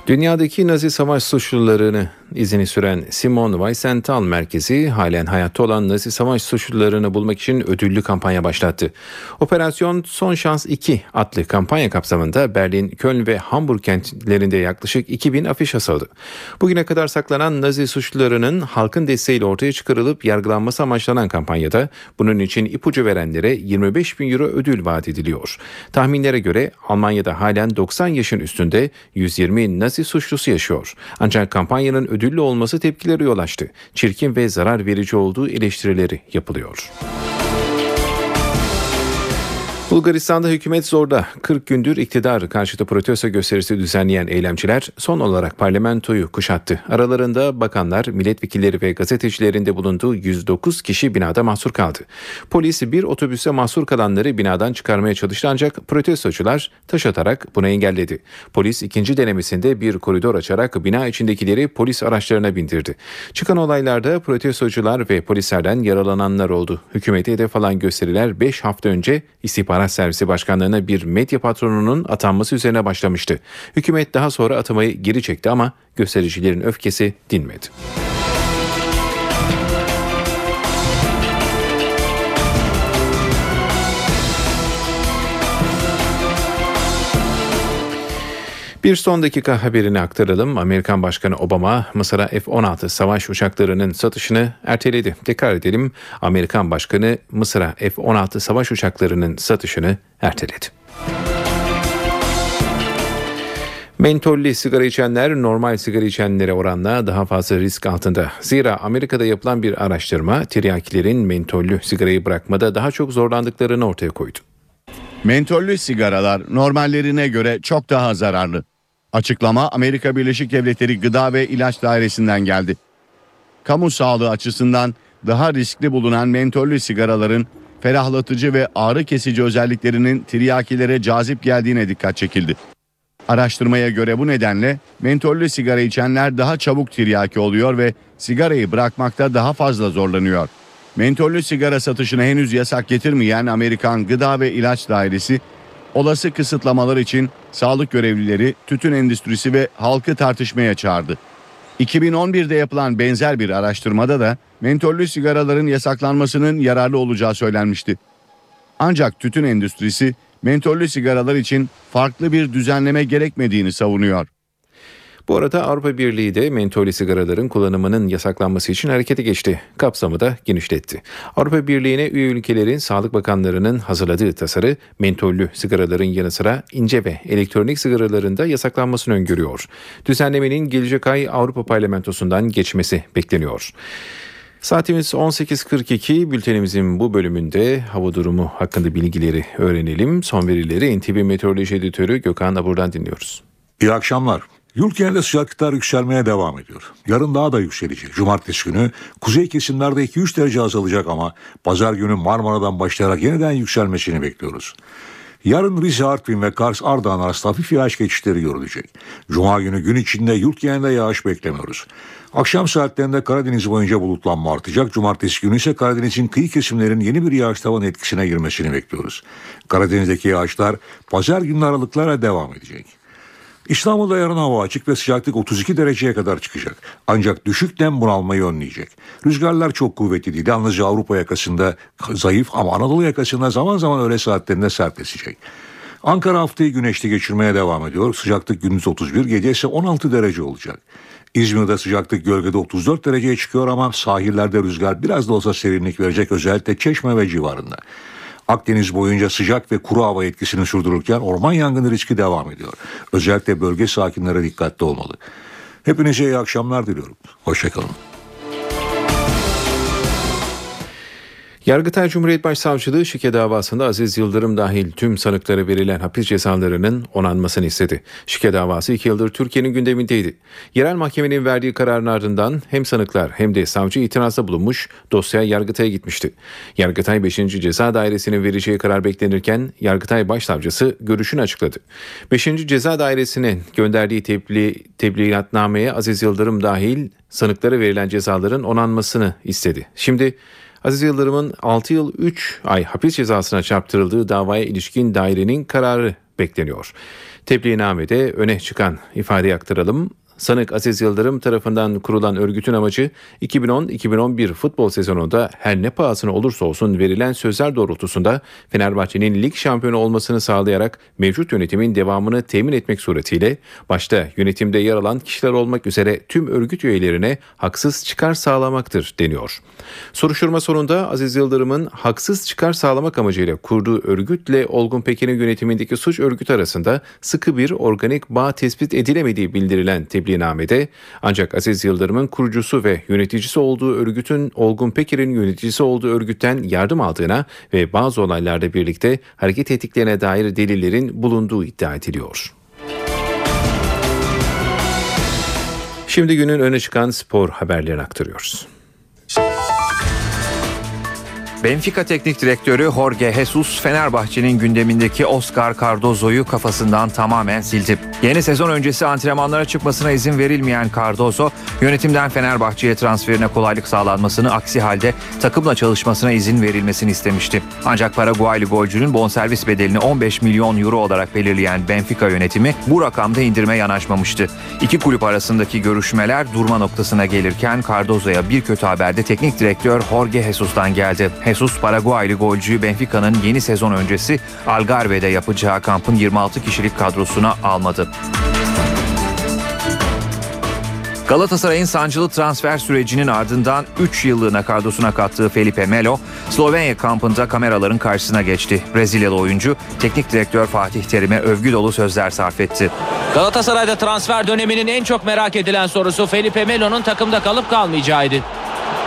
Dünyadaki Nazi savaş suçlularını izini süren Simon Wiesenthal Merkezi halen hayatta olan Nazi savaş suçlularını bulmak için ödüllü kampanya başlattı. Operasyon Son Şans 2 adlı kampanya kapsamında Berlin, Köln ve Hamburg kentlerinde yaklaşık 2000 afiş asıldı. Bugüne kadar saklanan Nazi suçlularının halkın desteğiyle ortaya çıkarılıp yargılanması amaçlanan kampanyada bunun için ipucu verenlere 25 bin euro ödül vaat ediliyor. Tahminlere göre Almanya'da halen 90 yaşın üstünde 120 Nazi suçlusu yaşıyor. Ancak kampanyanın ödüllü olması tepkileri yol açtı. Çirkin ve zarar verici olduğu eleştirileri yapılıyor. Bulgaristan'da hükümet zorda 40 gündür iktidar karşıtı protesto gösterisi düzenleyen eylemciler son olarak parlamentoyu kuşattı. Aralarında bakanlar, milletvekilleri ve gazetecilerin de bulunduğu 109 kişi binada mahsur kaldı. Polis bir otobüse mahsur kalanları binadan çıkarmaya çalıştı ancak protestocular taş atarak bunu engelledi. Polis ikinci denemesinde bir koridor açarak bina içindekileri polis araçlarına bindirdi. Çıkan olaylarda protestocular ve polislerden yaralananlar oldu. Hükümete hedef alan gösteriler 5 hafta önce istihbarat Servisi Başkanlığı'na bir medya patronunun atanması üzerine başlamıştı. Hükümet daha sonra atamayı geri çekti ama göstericilerin öfkesi dinmedi. Bir son dakika haberini aktaralım. Amerikan Başkanı Obama Mısır'a F-16 savaş uçaklarının satışını erteledi. Tekrar edelim. Amerikan Başkanı Mısır'a F-16 savaş uçaklarının satışını erteledi. Mentollü sigara içenler normal sigara içenlere oranla daha fazla risk altında. Zira Amerika'da yapılan bir araştırma tiryakilerin mentollü sigarayı bırakmada daha çok zorlandıklarını ortaya koydu. Mentollü sigaralar normallerine göre çok daha zararlı. Açıklama Amerika Birleşik Devletleri Gıda ve İlaç Dairesi'nden geldi. Kamu sağlığı açısından daha riskli bulunan mentollü sigaraların ferahlatıcı ve ağrı kesici özelliklerinin tiryakilere cazip geldiğine dikkat çekildi. Araştırmaya göre bu nedenle mentollü sigara içenler daha çabuk tiryaki oluyor ve sigarayı bırakmakta daha fazla zorlanıyor. Mentollü sigara satışına henüz yasak getirmeyen Amerikan Gıda ve İlaç Dairesi olası kısıtlamalar için sağlık görevlileri, tütün endüstrisi ve halkı tartışmaya çağırdı. 2011'de yapılan benzer bir araştırmada da mentollü sigaraların yasaklanmasının yararlı olacağı söylenmişti. Ancak tütün endüstrisi mentollü sigaralar için farklı bir düzenleme gerekmediğini savunuyor. Bu arada Avrupa Birliği de mentollü sigaraların kullanımının yasaklanması için harekete geçti. Kapsamı da genişletti. Avrupa Birliği'ne üye ülkelerin sağlık bakanlarının hazırladığı tasarı mentollü sigaraların yanı sıra ince ve elektronik sigaraların da yasaklanmasını öngörüyor. Düzenlemenin gelecek ay Avrupa Parlamentosu'ndan geçmesi bekleniyor. Saatimiz 18.42 bültenimizin bu bölümünde hava durumu hakkında bilgileri öğrenelim. Son verileri NTV Meteoroloji Editörü Gökhan Abur'dan dinliyoruz. İyi akşamlar. Genelinde sıcaklıklar yükselmeye devam ediyor. Yarın daha da yükselecek. Cumartesi günü kuzey kesimlerde 2-3 derece azalacak ama pazar günü Marmara'dan başlayarak yeniden yükselmesini bekliyoruz. Yarın Rize, Artvin ve Kars, Ardahan arasında hafif yağış geçişleri görülecek. Cuma günü gün içinde yurt genelinde yağış beklemiyoruz. Akşam saatlerinde Karadeniz boyunca bulutlanma artacak. Cumartesi günü ise Karadeniz'in kıyı kesimlerin yeni bir yağış tavanı etkisine girmesini bekliyoruz. Karadeniz'deki yağışlar pazar günü aralıklarla devam edecek. İstanbul'da yarın hava açık ve sıcaklık 32 dereceye kadar çıkacak. Ancak düşük nem bunalmayı önleyecek. Rüzgarlar çok kuvvetli değil. Yalnızca Avrupa yakasında zayıf ama Anadolu yakasında zaman zaman öğle saatlerinde sert esecek. Ankara haftayı güneşli geçirmeye devam ediyor. Sıcaklık gündüz 31, gece ise 16 derece olacak. İzmir'de sıcaklık gölgede 34 dereceye çıkıyor ama sahillerde rüzgar biraz da olsa serinlik verecek özellikle Çeşme ve civarında. Akdeniz boyunca sıcak ve kuru hava etkisini sürdürürken orman yangını riski devam ediyor. Özellikle bölge sakinlere dikkatli olmalı. Hepinize iyi akşamlar diliyorum. Hoşçakalın. Yargıtay Cumhuriyet Başsavcılığı şike davasında Aziz Yıldırım dahil tüm sanıklara verilen hapis cezalarının onanmasını istedi. Şike davası iki yıldır Türkiye'nin gündemindeydi. Yerel mahkemenin verdiği kararın ardından hem sanıklar hem de savcı itirazda bulunmuş, dosya Yargıtay'a gitmişti. Yargıtay 5. Ceza Dairesi'nin vereceği karar beklenirken Yargıtay Başsavcısı görüşünü açıkladı. 5. Ceza Dairesi'nin gönderdiği tebliğ, tebligatnameye Aziz Yıldırım dahil sanıklara verilen cezaların onanmasını istedi. Şimdi Aziz Yıldırım'ın 6 yıl 3 ay hapis cezasına çarptırıldığı davaya ilişkin dairenin kararı bekleniyor. Tebliğnamede öne çıkan ifadeyi aktaralım. Sanık Aziz Yıldırım tarafından kurulan örgütün amacı 2010-2011 futbol sezonunda her ne pahasına olursa olsun verilen sözler doğrultusunda Fenerbahçe'nin lig şampiyonu olmasını sağlayarak mevcut yönetimin devamını temin etmek suretiyle başta yönetimde yer alan kişiler olmak üzere tüm örgüt üyelerine haksız çıkar sağlamaktır deniyor. Soruşturma sonunda Aziz Yıldırım'ın haksız çıkar sağlamak amacıyla kurduğu örgütle Olgun Pekin'in yönetimindeki suç örgütü arasında sıkı bir organik bağ tespit edilemediği bildirilen tebliğnamede ancak Aziz Yıldırım'ın kurucusu ve yöneticisi olduğu örgütün Olgun Pekir'in yöneticisi olduğu örgütten yardım aldığına ve bazı olaylarda birlikte hareket ettiklerine dair delillerin bulunduğu iddia ediliyor. Şimdi günün öne çıkan spor haberlerini aktarıyoruz. Benfica Teknik Direktörü Jorge Jesus Fenerbahçe'nin gündemindeki Oscar Cardozo'yu kafasından tamamen sildi. Yeni sezon öncesi antrenmanlara çıkmasına izin verilmeyen Cardozo, yönetimden Fenerbahçe'ye transferine kolaylık sağlanmasını aksi halde takımla çalışmasına izin verilmesini istemişti. Ancak Paraguaylı golcünün bonservis bedelini 15 milyon euro olarak belirleyen Benfica yönetimi bu rakamda indirme yanaşmamıştı. İki kulüp arasındaki görüşmeler durma noktasına gelirken Cardozo'ya bir kötü haber de teknik direktör Jorge Jesus'tan geldi. Jesus Paraguaylı golcüyü Benfica'nın yeni sezon öncesi Algarve'de yapacağı kampın 26 kişilik kadrosuna almadı. Galatasaray'ın sancılı transfer sürecinin ardından 3 yıllığına kadrosuna kattığı Felipe Melo, Slovenya kampında kameraların karşısına geçti. Brezilyalı oyuncu teknik direktör Fatih Terim'e övgü dolu sözler sarf etti. Galatasaray'da transfer döneminin en çok merak edilen sorusu Felipe Melo'nun takımda kalıp kalmayacağıydı.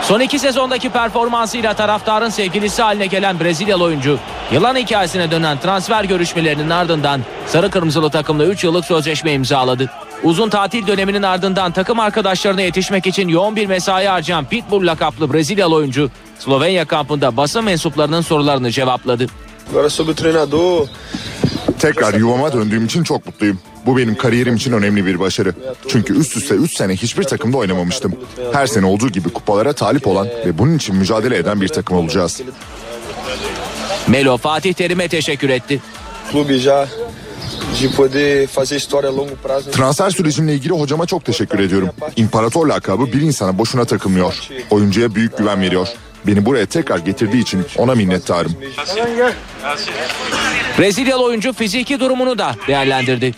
Son iki sezondaki performansıyla taraftarın sevgilisi haline gelen Brezilyalı oyuncu, yılan hikayesine dönen transfer görüşmelerinin ardından sarı kırmızılı takımla 3 yıllık sözleşme imzaladı. Uzun tatil döneminin ardından takım arkadaşlarına yetişmek için yoğun bir mesai harcayan Pitbull lakaplı Brezilyalı oyuncu, Slovenya kampında basın mensuplarının sorularını cevapladı. Tekrar yuvama döndüğüm için çok mutluyum. Bu benim kariyerim için önemli bir başarı. Çünkü üst üste 3 sene hiçbir takımda oynamamıştım. Her sene olduğu gibi kupalara talip olan ve bunun için mücadele eden bir takım olacağız. Melo Fatih Terim'e teşekkür etti. Transfer sürecimle ilgili hocama çok teşekkür ediyorum. İmparator lakabı bir insana boşuna takılmıyor. Oyuncuya büyük güven veriyor. Beni buraya tekrar getirdiği için ona minnettarım. Brezilyalı oyuncu fiziki durumunu da değerlendirdi.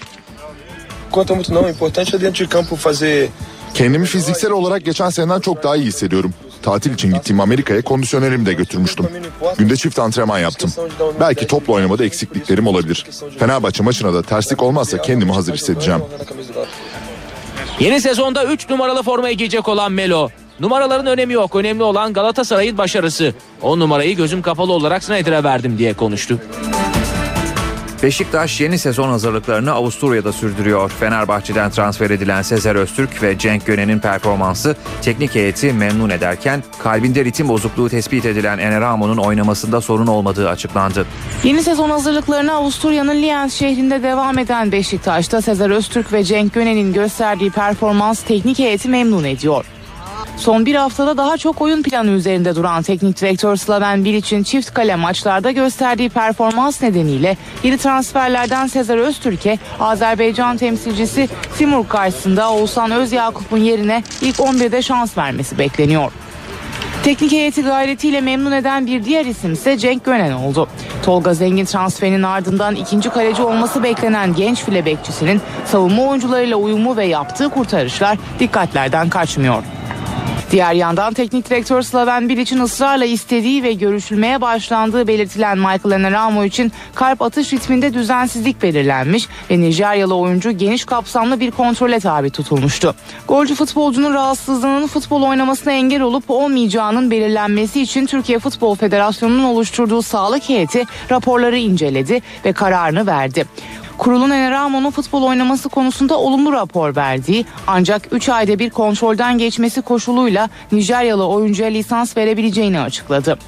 Kendimi fiziksel olarak geçen seneden çok daha iyi hissediyorum. Tatil için gittiğim Amerika'ya kondisyonerimi de götürmüştüm. Günde çift antrenman yaptım. Belki topla oynamada eksikliklerim olabilir. Fenerbahçe maçına da terslik olmazsa kendimi hazır hissedeceğim. Yeni sezonda 3 numaralı formayı giyecek olan Melo. Numaraların önemi yok. Önemli olan Galatasaray'ın başarısı. O numarayı gözüm kapalı olarak Snyder'e verdim diye konuştu. Beşiktaş yeni sezon hazırlıklarını Avusturya'da sürdürüyor. Fenerbahçe'den transfer edilen Sezer Öztürk ve Cenk Gönen'in performansı teknik heyeti memnun ederken kalbinde ritim bozukluğu tespit edilen Eneramo'nun oynamasında sorun olmadığı açıklandı. Yeni sezon hazırlıklarına Avusturya'nın Liens şehrinde devam eden Beşiktaş'ta Sezer Öztürk ve Cenk Gönen'in gösterdiği performans teknik heyeti memnun ediyor. Son bir haftada daha çok oyun planı üzerinde duran teknik direktör Slaven Bilic'in çift kale maçlarda gösterdiği performans nedeniyle yeni transferlerden Sezer Öztürk'e Azerbaycan temsilcisi Timur karşısında Oğuzhan Özyakup'un yerine ilk 11'de şans vermesi bekleniyor. Teknik heyeti gayretiyle memnun eden bir diğer isim ise Cenk Gönen oldu. Tolga Zengin transferinin ardından ikinci kaleci olması beklenen genç file bekçisinin savunma oyuncularıyla uyumu ve yaptığı kurtarışlar dikkatlerden kaçmıyor. Diğer yandan teknik direktör Slaven Bilic'in ısrarla istediği ve görüşülmeye başlandığı belirtilen Michael Enaramo için kalp atış ritminde düzensizlik belirlenmiş ve Nijeryalı oyuncu geniş kapsamlı bir kontrole tabi tutulmuştu. Golcü futbolcunun rahatsızlığının futbol oynamasına engel olup olmayacağının belirlenmesi için Türkiye Futbol Federasyonu'nun oluşturduğu sağlık heyeti raporları inceledi ve kararını verdi. Kurulun Eneramo'nun futbol oynaması konusunda olumlu rapor verdiği ancak 3 ayda bir kontrolden geçmesi koşuluyla Nijeryalı oyuncuya lisans verebileceğini açıkladı.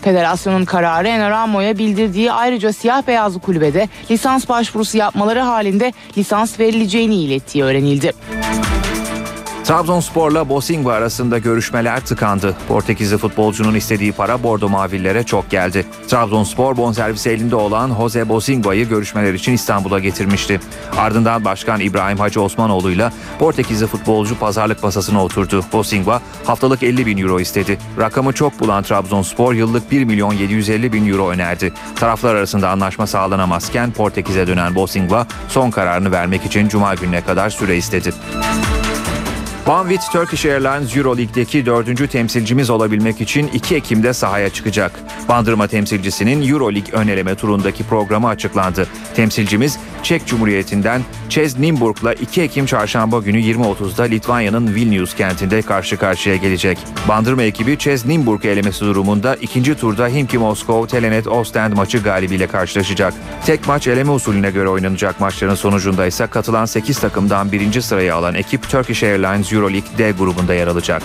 Federasyonun kararı Eneramo'ya bildirdiği ayrıca siyah beyazlı kulübede lisans başvurusu yapmaları halinde lisans verileceğini ilettiği öğrenildi. Trabzonspor'la Bosingva arasında görüşmeler tıkandı. Portekizli futbolcunun istediği para Bordo Mavillere çok geldi. Trabzonspor bonservisi elinde olan Jose Bosingva'yı görüşmeler için İstanbul'a getirmişti. Ardından Başkan İbrahim Hacı Osmanoğlu ile Portekizli futbolcu pazarlık masasına oturdu. Bosingva haftalık 50 bin euro istedi. Rakamı çok bulan Trabzonspor yıllık 1 milyon 750 bin euro önerdi. Taraflar arasında anlaşma sağlanamazken Portekiz'e dönen Bosingva son kararını vermek için Cuma gününe kadar süre istedi. Banvit Turkish Airlines Euroleague'deki dördüncü temsilcimiz olabilmek için 2 Ekim'de sahaya çıkacak. Bandırma temsilcisinin Euroleague ön eleme turundaki programı açıklandı. Temsilcimiz Çek Cumhuriyeti'nden Çez Nimburg'la 2 Ekim çarşamba günü 20.30'da Litvanya'nın Vilnius kentinde karşı karşıya gelecek. Bandırma ekibi Çez Nimburg elemesi durumunda ikinci turda Himki Moskov Telenet Ostend maçı galibiyle karşılaşacak. Tek maç eleme usulüne göre oynanacak maçların sonucunda ise katılan 8 takımdan birinci sırayı alan ekip Turkish Airlines Euroleague D grubunda yer alacak.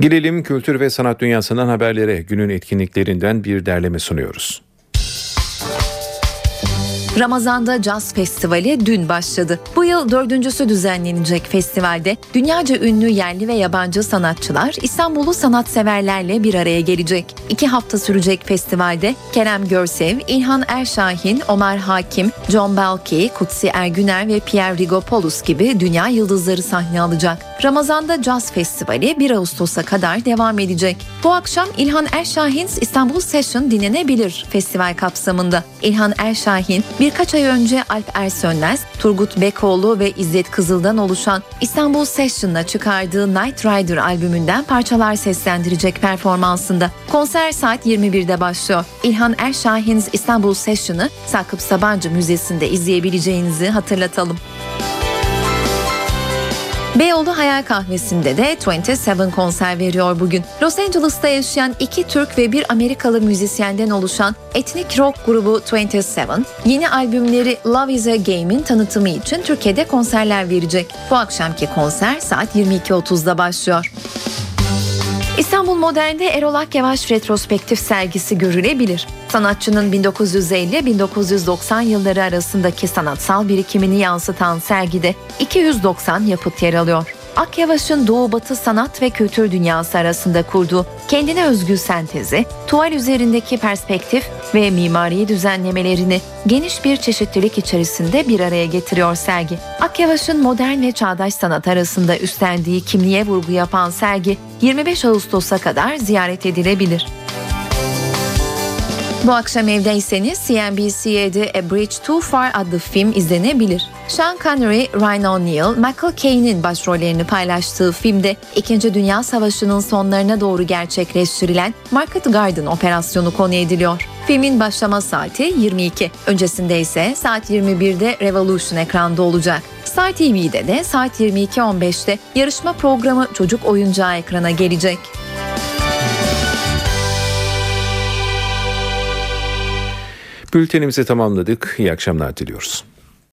Gelelim kültür ve sanat dünyasından haberlere günün etkinliklerinden bir derleme sunuyoruz. Ramazan'da Caz Festivali dün başladı. Bu yıl dördüncüsü düzenlenecek festivalde dünyaca ünlü yerli ve yabancı sanatçılar İstanbul'u sanatseverlerle bir araya gelecek. İki hafta sürecek festivalde Kerem Görsev, İlhan Erşahin, Omar Hakim, John Belki, Kutsi Ergüner ve Pierre Rigopoulos gibi dünya yıldızları sahne alacak. Ramazan'da Caz Festivali 1 Ağustos'a kadar devam edecek. Bu akşam İlhan Erşahin İstanbul Session dinlenebilir festival kapsamında. İlhan Erşahin birkaç ay önce Alp Ersönmez, Turgut Bekoğlu ve İzzet Kızıl'dan oluşan İstanbul Session'la çıkardığı Night Rider albümünden parçalar seslendirecek performansında. Konser saat 21'de başlıyor. İlhan Erşahin İstanbul Session'ı Sakıp Sabancı Müzesi'nde izleyebileceğinizi hatırlatalım. Beyoğlu Hayal Kahvesi'nde de 27 konser veriyor bugün. Los Angeles'ta yaşayan iki Türk ve bir Amerikalı müzisyenden oluşan etnik rock grubu 27, yeni albümleri Love is a Game'in tanıtımı için Türkiye'de konserler verecek. Bu akşamki konser saat 22.30'da başlıyor. İstanbul Modern'de Erol Akyavaş retrospektif sergisi görülebilir. Sanatçının 1950-1990 yılları arasındaki sanatsal birikimini yansıtan sergide 290 yapıt yer alıyor. Akyavaş'ın Doğu Batı sanat ve kültür dünyası arasında kurduğu kendine özgü sentezi, tuval üzerindeki perspektif ve mimari düzenlemelerini geniş bir çeşitlilik içerisinde bir araya getiriyor sergi. Akyavaş'ın modern ve çağdaş sanat arasında üstlendiği kimliğe vurgu yapan sergi 25 Ağustos'a kadar ziyaret edilebilir. Bu akşam evdeyseniz CNBC'de A Bridge Too Far adlı film izlenebilir. Sean Connery, Ryan O'Neal, Michael Caine'in başrollerini paylaştığı filmde 2. Dünya Savaşı'nın sonlarına doğru gerçekleştirilen Market Garden operasyonu konu ediliyor. Filmin başlama saati 22. Öncesinde ise saat 21'de Revolution ekranda olacak. Star TV'de de saat 22.15'te yarışma programı Çocuk Oyuncağı ekrana gelecek. Bültenimizi tamamladık. İyi akşamlar diliyoruz.